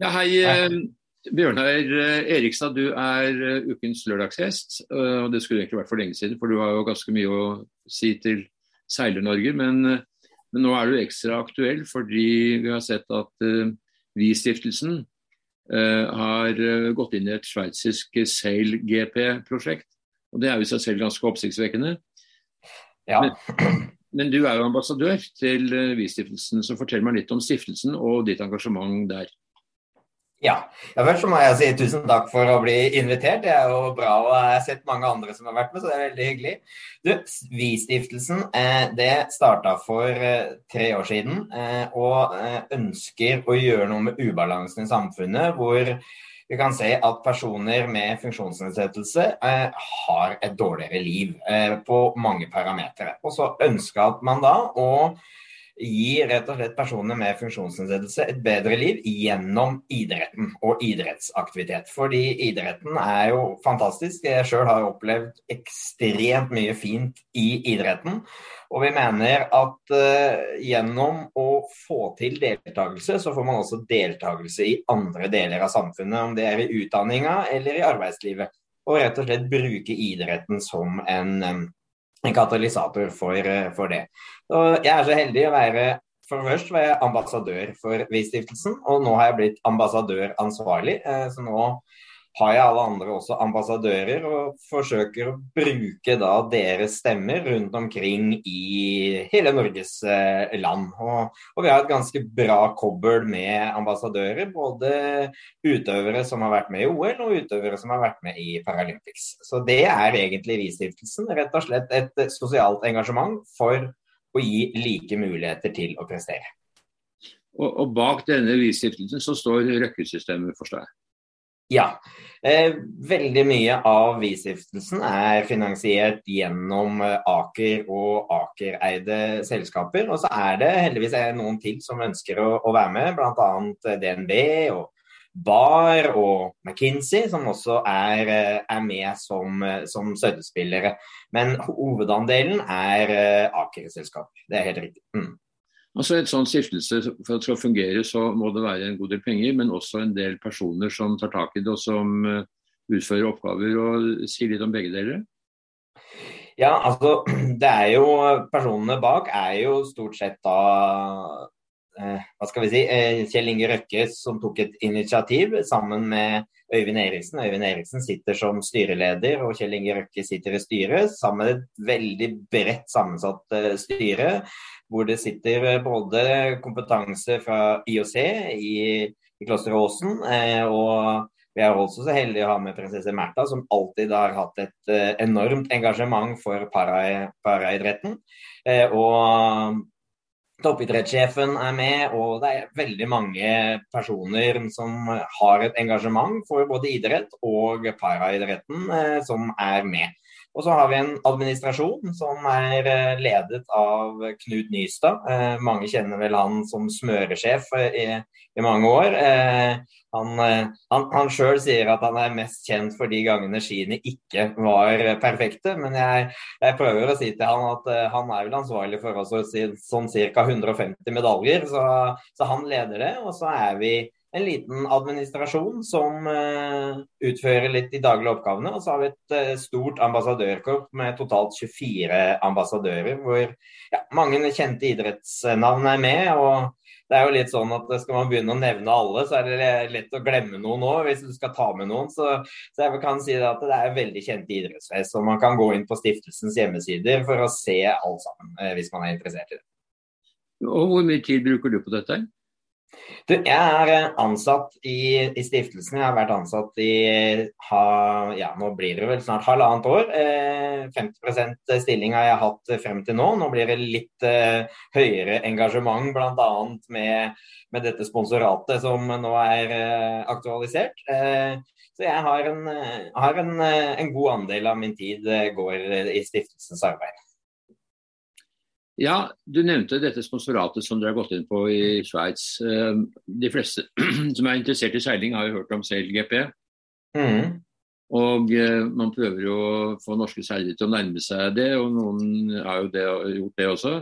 Ja, hei, hei. Bjørnar eh, Erikstad, du er eh, ukens lørdagsgjest. og Det skulle egentlig vært for lenge siden, for du har jo ganske mye å si til Seiler-Norge. Men, men, nå er du ekstra aktuell fordi vi har sett at uh, Vi-stiftelsen uh, har gått inn i et sveitsisk Sail-GP-prosjekt. Og Det er jo i seg selv ganske oppsiktsvekkende. Ja. Men, men, du er jo ambassadør til Vi-stiftelsen, så fortell meg litt om stiftelsen og ditt engasjement der. Ja. ja. Først må jeg si tusen takk for å bli invitert. Det er jo bra. og Jeg har sett mange andre som har vært med, så det er veldig hyggelig. Du, Vi-stiftelsen eh, det starta for eh, tre år siden eh, og ønsker å gjøre noe med ubalansen i samfunnet. hvor vi kan se at personer med funksjonsnedsettelse har et dårligere liv på mange parametere. Og så ønska man da å gir rett og slett personer med funksjonsnedsettelse et bedre liv gjennom idretten og idrettsaktivitet. Fordi idretten er jo fantastisk. Jeg sjøl har opplevd ekstremt mye fint i idretten. Og vi mener at uh, gjennom å få til deltakelse, så får man også deltakelse i andre deler av samfunnet. Om det er i utdanninga eller i arbeidslivet. Og rett og slett bruke idretten som en um, en katalysator for, eh, for det. Og jeg er så heldig å være for først var jeg ambassadør for Vi-stiftelsen, og nå har jeg blitt ambassadør ansvarlig. Eh, så nå har jeg alle andre også ambassadører, og forsøker å bruke da deres stemmer rundt omkring i hele Norges eh, land. Og, og vi har et ganske bra kobbel med ambassadører, både utøvere som har vært med i OL, og utøvere som har vært med i Paralympics. Så det er egentlig Vi-stiftelsen. Rett og slett et sosialt engasjement for å gi like muligheter til å prestere. Og, og bak denne Vi-stiftelsen så står Røkke-systemet, forstår jeg? Ja. Eh, veldig mye av Vi-stiftelsen er finansiert gjennom eh, Aker og Aker-eide selskaper. Og så er det heldigvis noen til som ønsker å, å være med, bl.a. Eh, DNB og Bar og McKinsey, som også er, eh, er med som, som støttespillere. Men hovedandelen er Aker-selskaper. Det er helt riktig. Mm. Altså Et sånn stiftelse for at skal fungere, så må det være en god del penger, men også en del personer som tar tak i det og som eh, utfører oppgaver. og Si litt om begge deler. Ja, altså det er jo Personene bak er jo stort sett da hva skal vi si, eh, Kjell Inge Røkke som tok et initiativ sammen med Øyvind Eriksen. Øyvind Eriksen sitter som styreleder, og Kjell Inge Røkke sitter i styret. Sammen med et veldig bredt sammensatt uh, styre, hvor det sitter både kompetanse fra IOC i, i Kloster Åsen, og vi er også så heldige å ha med prinsesse Märtha, som alltid har hatt et enormt engasjement for paraidretten. og Toppidrettssjefen er med, og det er veldig mange personer som har et engasjement for både idrett og paraidretten eh, som er med. Og så har vi en administrasjon som er eh, ledet av Knut Nystad. Eh, mange kjenner vel han som smøresjef eh, i, i mange år. Han, han, han sjøl sier at han er mest kjent for de gangene skiene ikke var perfekte. Men jeg, jeg prøver å si til han at han er vel ansvarlig for også sånn ca. 150 medaljer. Så, så han leder det. Og så er vi en liten administrasjon som uh, utfører litt de daglige oppgavene. Og så har vi et uh, stort ambassadørkorps med totalt 24 ambassadører, hvor ja, mange kjente idrettsnavn er med. og det er jo litt sånn at Skal man begynne å nevne alle, så er det lett å glemme noen òg, hvis du skal ta med noen. Så, så, jeg kan si at det er veldig kjente idrettsfest. og Man kan gå inn på stiftelsens hjemmesider for å se alt sammen, eh, hvis man er interessert i det. Og Hvor mye tid bruker du på dette? Du, jeg er eh, ansatt i, i, stiftelsen. Jeg har vært ansatt i ha, ja, nå blir det vel snart halvannet år. Eh, 50% stilling har jeg hatt frem til nå. Nå blir det litt eh, høyere engasjement, bl.a. Med, med dette sponsoratet som nå er eh, aktualisert. Eh, så jeg har, en, eh, har en, en, god andel av min tid går i stiftelsens arbeid. Ja, Du nevnte dette sponsoratet som dere har gått inn på i Sveits. Eh, de fleste som er interessert i seiling, har jo hørt om SailGP. Mm. Og eh, man prøver jo å få norske seilere til å nærme seg det, og noen har jo det, gjort det også.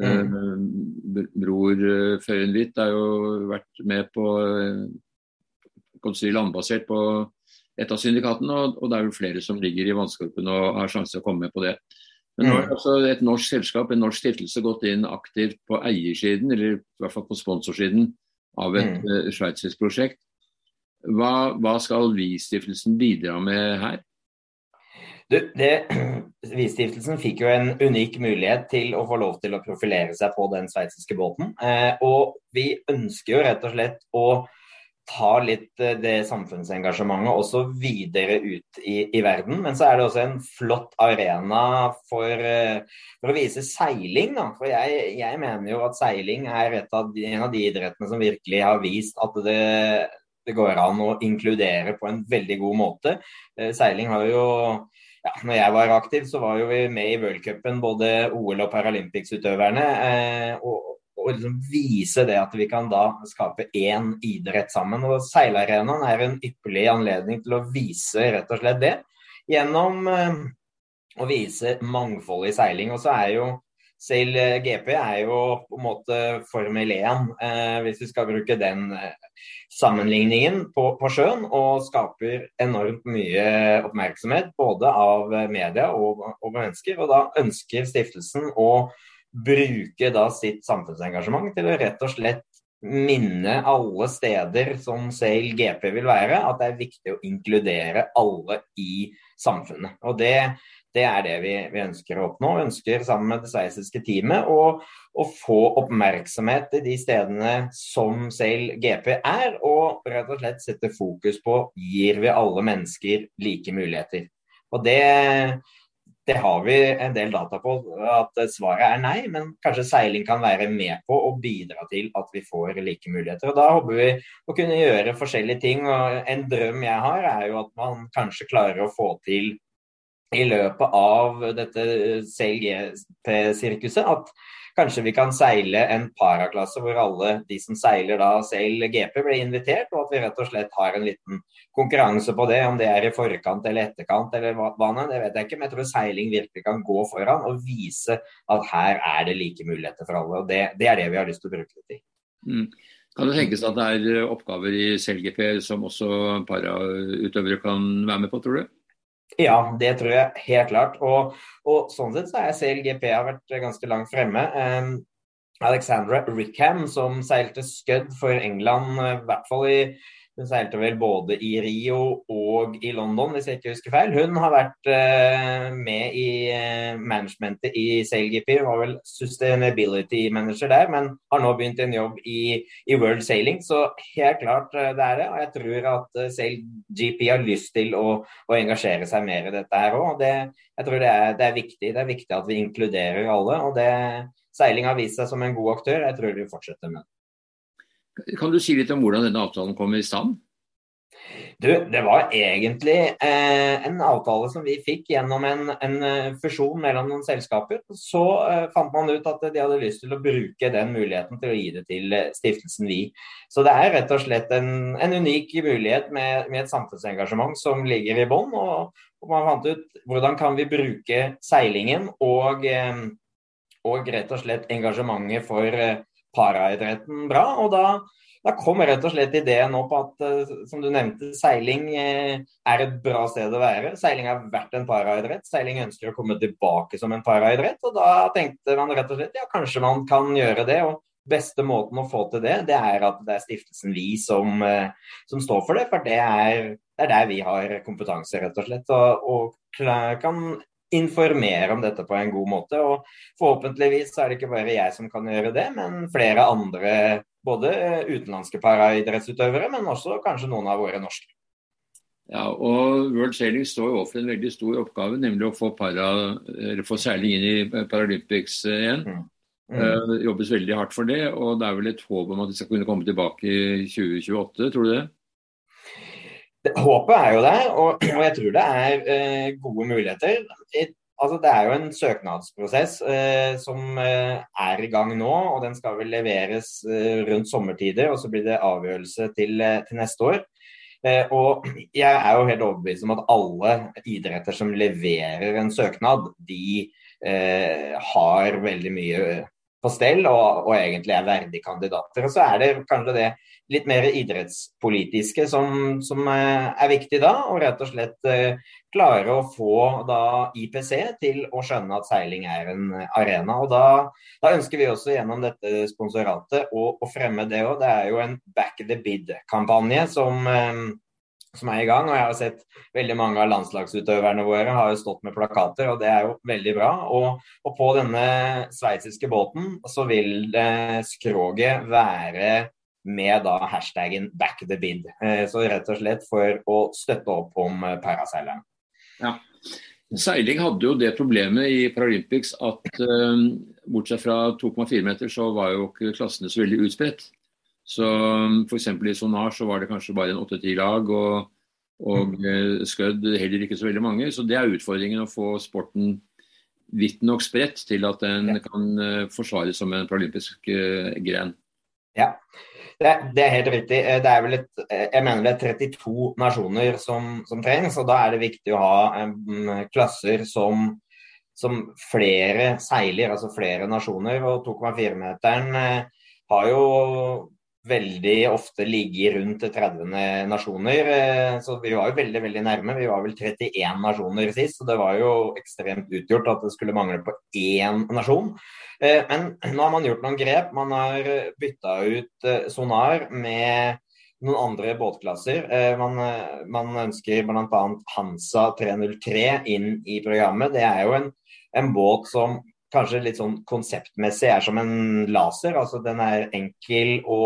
Mm. Eh, bror Føyenhvitt har jo vært med på kan si, landbasert på et av syndikatene, og, og, det er vel flere som ligger i vannskorpen og har sjanse til å komme med på det. Men nå har mm. altså et norsk selskap, en norsk stiftelse, gått inn aktivt på eiersiden, eller i hvert fall på sponsorsiden, av et mm. uh, sveitsisk prosjekt. Hva, hva skal Vi-stiftelsen bidra med her? Du, Vi-stiftelsen fikk jo en unik mulighet til å få lov til å profilere seg på den sveitsiske båten. Eh, og vi ønsker jo rett og slett å ta litt eh, det samfunnsengasjementet også videre ut i, i, verden. Men så er det også en flott arena for, eh, for å vise seiling. Da. For jeg, jeg, mener jo at seiling er av de, en av de idrettene som virkelig har vist at det, det går an å inkludere på en veldig god måte. Eh, seiling har jo ja, når jeg var aktiv, så var jo vi med i worldcupen, både OL- og Paralympics-utøverne. Eh, og, og liksom vise det at vi kan da skape én idrett sammen. Og Seilarenaen er en ypperlig anledning til å vise rett og slett det. Gjennom eh, å vise mangfoldet i seiling. Og så er jo Sail GP er jo på en måte Formel 1, eh, hvis vi skal bruke den eh, sammenligningen på, på, sjøen. Og skaper enormt mye oppmerksomhet både av media og, og mennesker. Og da ønsker stiftelsen å bruke da sitt samfunnsengasjement til å rett og slett minne alle steder som Sail GP vil være, at det er viktig å inkludere alle i samfunnet. Og det, det er det vi, vi, ønsker å oppnå. Vi ønsker sammen med det sveitsiske teamet å, å, få oppmerksomhet i de stedene som Sail GP er, og rett og slett sette fokus på gir vi alle mennesker like muligheter. Og det det har vi en del data på at svaret er nei, men kanskje seiling kan være med på å bidra til at vi får like muligheter. Og Da håper vi å kunne gjøre forskjellige ting. og En drøm jeg har, er jo at man kanskje klarer å få til i løpet av dette CLGP-sirkuset at Kanskje vi kan seile en paraklasse hvor alle de som seiler da selv GP blir invitert, og at vi rett og slett har en liten konkurranse på det. Om det er i forkant eller etterkant eller hva det vet jeg ikke. Men jeg tror seiling virkelig kan gå foran og vise at her er det like muligheter for alle. og Det, det er det vi har lyst til å bruke det til. Mm. Kan det tenkes at det er oppgaver i CLGP som også parautøvere kan være med på, tror du? Ja, det tror jeg helt klart. Og, og sånn sett så er CLGP har vært ganske langt fremme. Um, Alexandra Rickham, som seilte Scud for England, i hvert fall i hun seilte vel både i Rio og i London, hvis jeg ikke husker feil. Hun har vært uh, med i uh, managementet i SailGP. Hun var vel sustainability manager der, men har nå begynt en jobb i, i World Sailing. Så helt klart uh, det er det. Og jeg tror at SailGP har lyst til å, å, engasjere seg mer i dette her òg. Jeg tror det er, det er, viktig. Det er viktig at vi inkluderer alle. og det, Seiling har vist seg som en god aktør. Jeg tror de fortsetter med det. Kan du si litt om hvordan denne avtalen kom i stand? Du, Det var egentlig eh, en avtale som vi fikk gjennom en, en eh, fusjon mellom noen selskaper. Så eh, fant man ut at de hadde lyst til å bruke den muligheten til å gi det til eh, stiftelsen Vi. Så det er rett og slett en, en unik mulighet med, med, et samfunnsengasjement som ligger i bånn. Og, og, man fant ut hvordan kan vi bruke seilingen og, eh, og rett og slett engasjementet for eh, paraidretten bra. og da, da kom rett og slett ideen opp at eh, som du nevnte, seiling eh, er et bra sted å være. Seiling har vært en paraidrett. Seiling ønsker å komme tilbake som en paraidrett. Og da tenkte man rett og slett ja, kanskje man kan gjøre det. og Beste måten å få til det, det er at det er stiftelsen Vi som, eh, som står for det. For det er, det er, der vi har kompetanse, rett og slett. Og, og kan informere om dette på en god måte. Og forhåpentligvis er det ikke bare jeg som kan gjøre det, men flere andre, både utenlandske paraidrettsutøvere, men også kanskje noen av våre norske. Ja, og World Sailing står jo overfor en veldig stor oppgave, nemlig å få, para, få seiling inn i Paralympics igjen. Mm. Mm. Uh, jobbes veldig hardt for det, og det er vel et håp om at de skal kunne komme tilbake i 2028, tror du det? Håpet er jo der, og, og jeg tror det er eh, gode muligheter. Et, altså, det er jo en søknadsprosess eh, som eh, er i gang nå, og den skal vel leveres eh, rundt sommertider. Og så blir det avgjørelse til, eh, til neste år. Eh, og jeg er jo helt overbevist om at alle idretter som leverer en søknad, de har veldig mye på stell og, og, egentlig er verdige kandidater. Og så er det kanskje det litt mer idrettspolitiske som, som er viktig da, og rett og slett eh, klare å få da IPC til å skjønne at seiling er en arena. og Da, da ønsker vi også gjennom dette sponsoratet å, å fremme det òg. Det er jo en back the bid-kampanje som eh, som er i gang. og Jeg har sett veldig mange av landslagsutøverne våre har jo stått med plakater, og det er jo veldig bra. Og, og på denne sveitsiske båten så vil eh, skroget være med da hashtaggen 'back the bid'. Eh, så rett og slett for å støtte opp om eh, paraseileren. Ja. Seiling hadde jo det problemet i Paralympics at uh, bortsett fra 2,4 meter, så var jo ikke klassene så veldig utspredt. Så um, F.eks. i Sonar så var det kanskje bare en åtte-ti lag, og, og mm. Eh, Skødd heller ikke så veldig mange. Så det er utfordringen å få sporten vidt nok spredt til at den kan uh, forsvares som en paralympisk uh, gren. Ja, det, det, er helt riktig. Det er vel et, jeg mener det er 32 nasjoner som, som trengs, og da er det viktig å ha um, klasser som, som flere seiler, altså flere nasjoner. Og 2,4-meteren uh, har jo veldig ofte ligge rundt 30 nasjoner. Eh, så vi var jo veldig veldig nærme. Vi var vel 31 nasjoner sist, så det var jo ekstremt utgjort at det skulle mangle på én nasjon. Eh, men nå har man gjort noen grep. Man har bytta ut eh, Sonar med noen andre båtklasser. Man, man ønsker bl.a. Hansa 303 inn i programmet. Det er jo en, en båt som kanskje litt sånn konseptmessig er som en laser. altså Den er enkel å,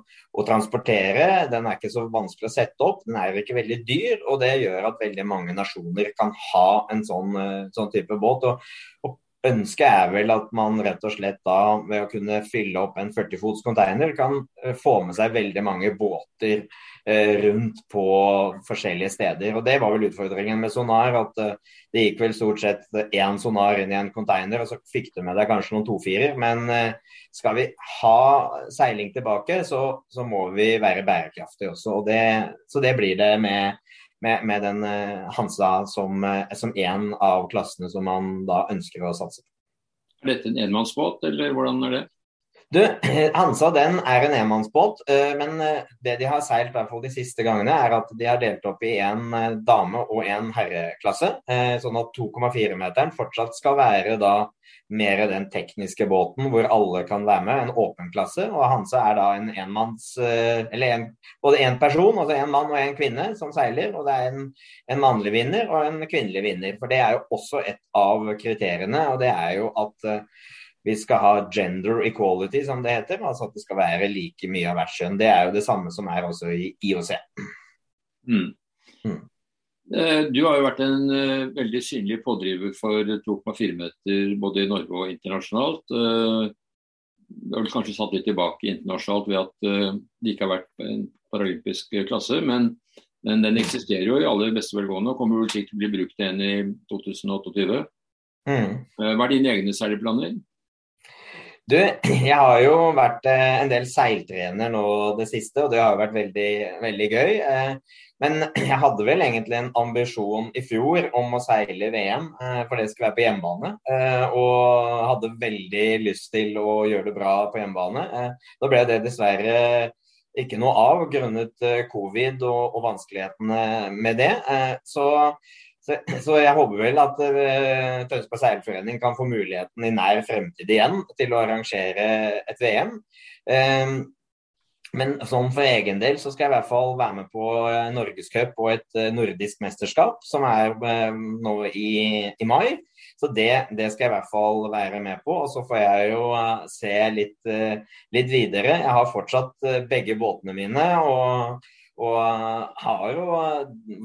å, transportere. Den er ikke så vanskelig å sette opp. Den er ikke veldig dyr, og det gjør at veldig mange nasjoner kan ha en sånn, eh, sånn type båt. Og, og Ønsket er vel at man rett og slett da ved å kunne fylle opp en 40 fots container kan eh, få med seg veldig mange båter Eh, rundt på forskjellige steder. Og Det var vel utfordringen med sonar. at eh, Det gikk vel stort sett én sonar inn i en container, og så fikk du med deg kanskje noen tofirer. Men skal vi ha seiling tilbake, så, så må vi være bærekraftige også. og det, Så det blir det med, med, med den Hansa som, som en av klassene som man da ønsker å satse på. Er dette en enmannsbåt, eller hvordan er det? Du, Hansa den er en enmannsbåt, eh, men eh, det de har seilt de siste gangene, er at de har delt opp i en eh, dame- og en herreklasse. Sånn at 2,4-meteren fortsatt skal være da mer den tekniske båten hvor alle kan være med, en åpen klasse. Og Hansa er da en enmanns Eller en, både én person, altså en mann og en kvinne, som seiler. Og det er en, en mannlig vinner og en kvinnelig vinner. For det er jo også et av kriteriene, og det er jo at vi skal ha gender equality, som det heter. Altså at det skal være like mye av hvert kjønn. Det er jo det samme som er også i IOC. Mm. Mm. Eh, du har jo vært en uh, veldig synlig pådriver for 2,4 meter både i Norge og internasjonalt. Du det har vel kanskje satt litt tilbake internasjonalt ved at det ikke har vært en paralympisk klasse. Men, men, den eksisterer jo i aller beste velgående og kommer vel sikkert til å bli brukt igjen i 2028. Mm. Hva er dine egne særlige du, jeg har jo vært eh, en del seiltrener nå det siste, og det har jo vært veldig, veldig gøy. Eh, men jeg hadde vel egentlig en ambisjon i fjor om å seile VM, eh, for det skulle være på hjemmebane. Og hadde veldig lyst til å gjøre det bra på hjemmebane. Da ble det dessverre ikke noe av grunnet covid og, og vanskelighetene med det. Så så, så, jeg håper vel at uh, Tønsberg seilforening kan få muligheten i nær fremtid igjen til å arrangere et VM. Um, ehm, men sånn for egen del så skal jeg i hvert fall være med på uh, Norgescup og et uh, nordisk mesterskap, som er nå i, i, mai. Så det, det, skal jeg i hvert fall være med på. Og så får jeg jo se litt, litt videre. Jeg har fortsatt begge båtene mine. og og har jo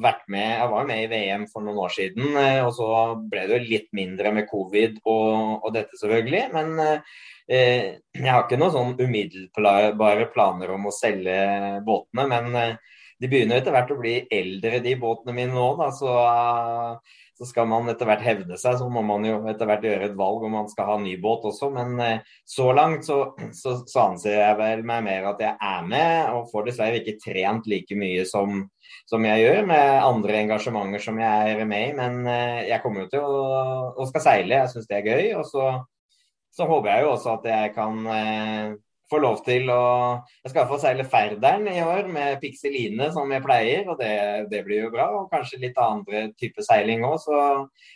vært med Jeg var med i VM for noen år siden, eh, og så ble det jo litt mindre med covid og, og dette, selvfølgelig. Men eh, jeg har ikke noen sånn umiddelbare planer om å selge båtene. Men eh, de begynner etter hvert å bli eldre, de båtene mine nå. Da, så så skal man etter hvert hevde seg, så må man jo etter hvert gjøre et valg om man skal ha ny båt også. Men eh, så langt så, så, så, anser jeg vel meg mer at jeg er med, og får dessverre ikke trent like mye som, som jeg gjør med andre engasjementer som jeg er med i. Men eh, jeg kommer jo til å, å skal seile, jeg syns det er gøy. Og så så håper jeg jo også at jeg kan få lov til å Jeg skal få seile Færderen i år med Pikseline som jeg pleier, og det, det, blir jo bra. Og kanskje litt andre type seiling òg. Så,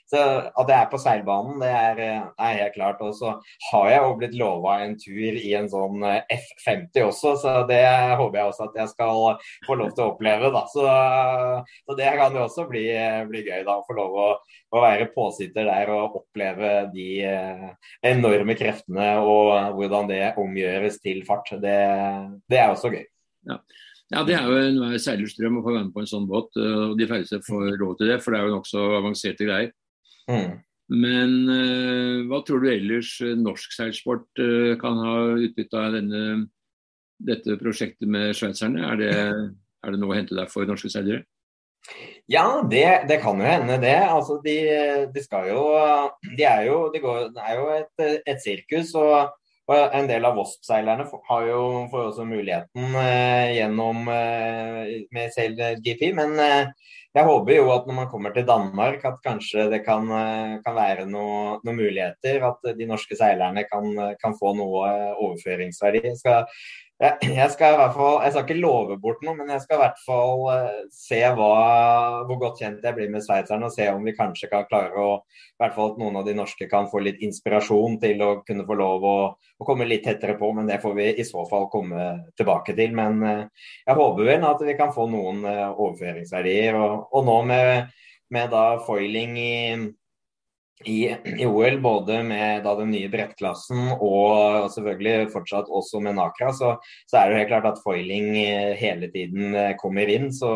så, at jeg er på seilbanen, det er, er helt klart. Og så har jeg jo blitt lova en tur i en sånn eh, F50 også, så det håper jeg også at jeg skal få lov til å oppleve, da. Så, så det kan jo også bli, bli gøy, da. Å få lov å, å være påsitter der og oppleve de eh, enorme kreftene og hvordan det omgjøres til fart. Det, det er også gøy. Ja. ja. det er jo en seilerstrøm å få være med på en sånn båt. Eh, og De færreste får råd til det, for det er jo nokså avanserte greier. Mm. Men uh, hva tror du ellers norsk seilsport uh, kan ha utbytte av denne, dette prosjektet med sveitserne? Er det, er det noe å hente der for norske seilere? Ja, det, det, kan jo hende, det. Altså, de, de skal jo De er jo, de går, det er jo et, et sirkus. og og En del av Wasp-seilerne får jo også muligheten eh, gjennom eh, med SailGP, men eh, jeg håper jo at når man kommer til Danmark, at kanskje det kan, eh, kan være noen noe muligheter. At de norske seilerne kan, kan få noe overføringsverdi. Jeg skal, jeg skal i hvert fall, jeg skal ikke love bort noe, men jeg skal i hvert fall uh, se hva, hvor godt kjent jeg blir med sveitserne. Og se om vi kanskje kan klare å i hvert fall at noen av de norske kan få litt inspirasjon til å kunne få lov å, å komme litt tettere på. Men det får vi i så fall komme tilbake til. Men jeg håper vel at vi kan få noen overføringsverdier. Og, og nå med, med da foiling i i, i, OL, både med da, den nye brettklassen og selvfølgelig fortsatt også med Nakra, så, så, er det jo helt klart at foiling eh, hele tiden eh, kommer inn. Så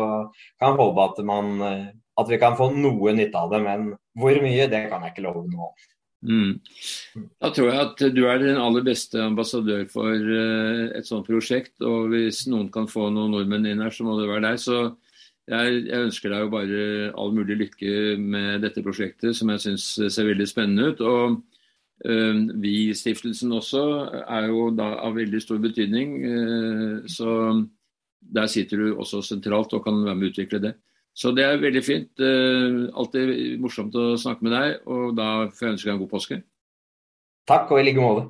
kan jeg håpe at, man, eh, at vi kan få noe nytte av det, men hvor mye, det kan jeg ikke love om. Mm. Da tror jeg at du er den aller beste ambassadør for et sånt prosjekt. Og hvis noen kan få noen nordmenn inn her, så må det være deg. Så jeg, jeg, ønsker deg jo bare all mulig lykke med dette prosjektet, som jeg syns ser veldig spennende ut. Og øh, Vi-stiftelsen også er jo da av veldig stor betydning. Øh, så der sitter du også sentralt og kan være med å utvikle det. Så det er veldig fint. Øh, alltid morsomt å snakke med deg, og da får jeg ønske deg en god påske. Takk, og i like måte.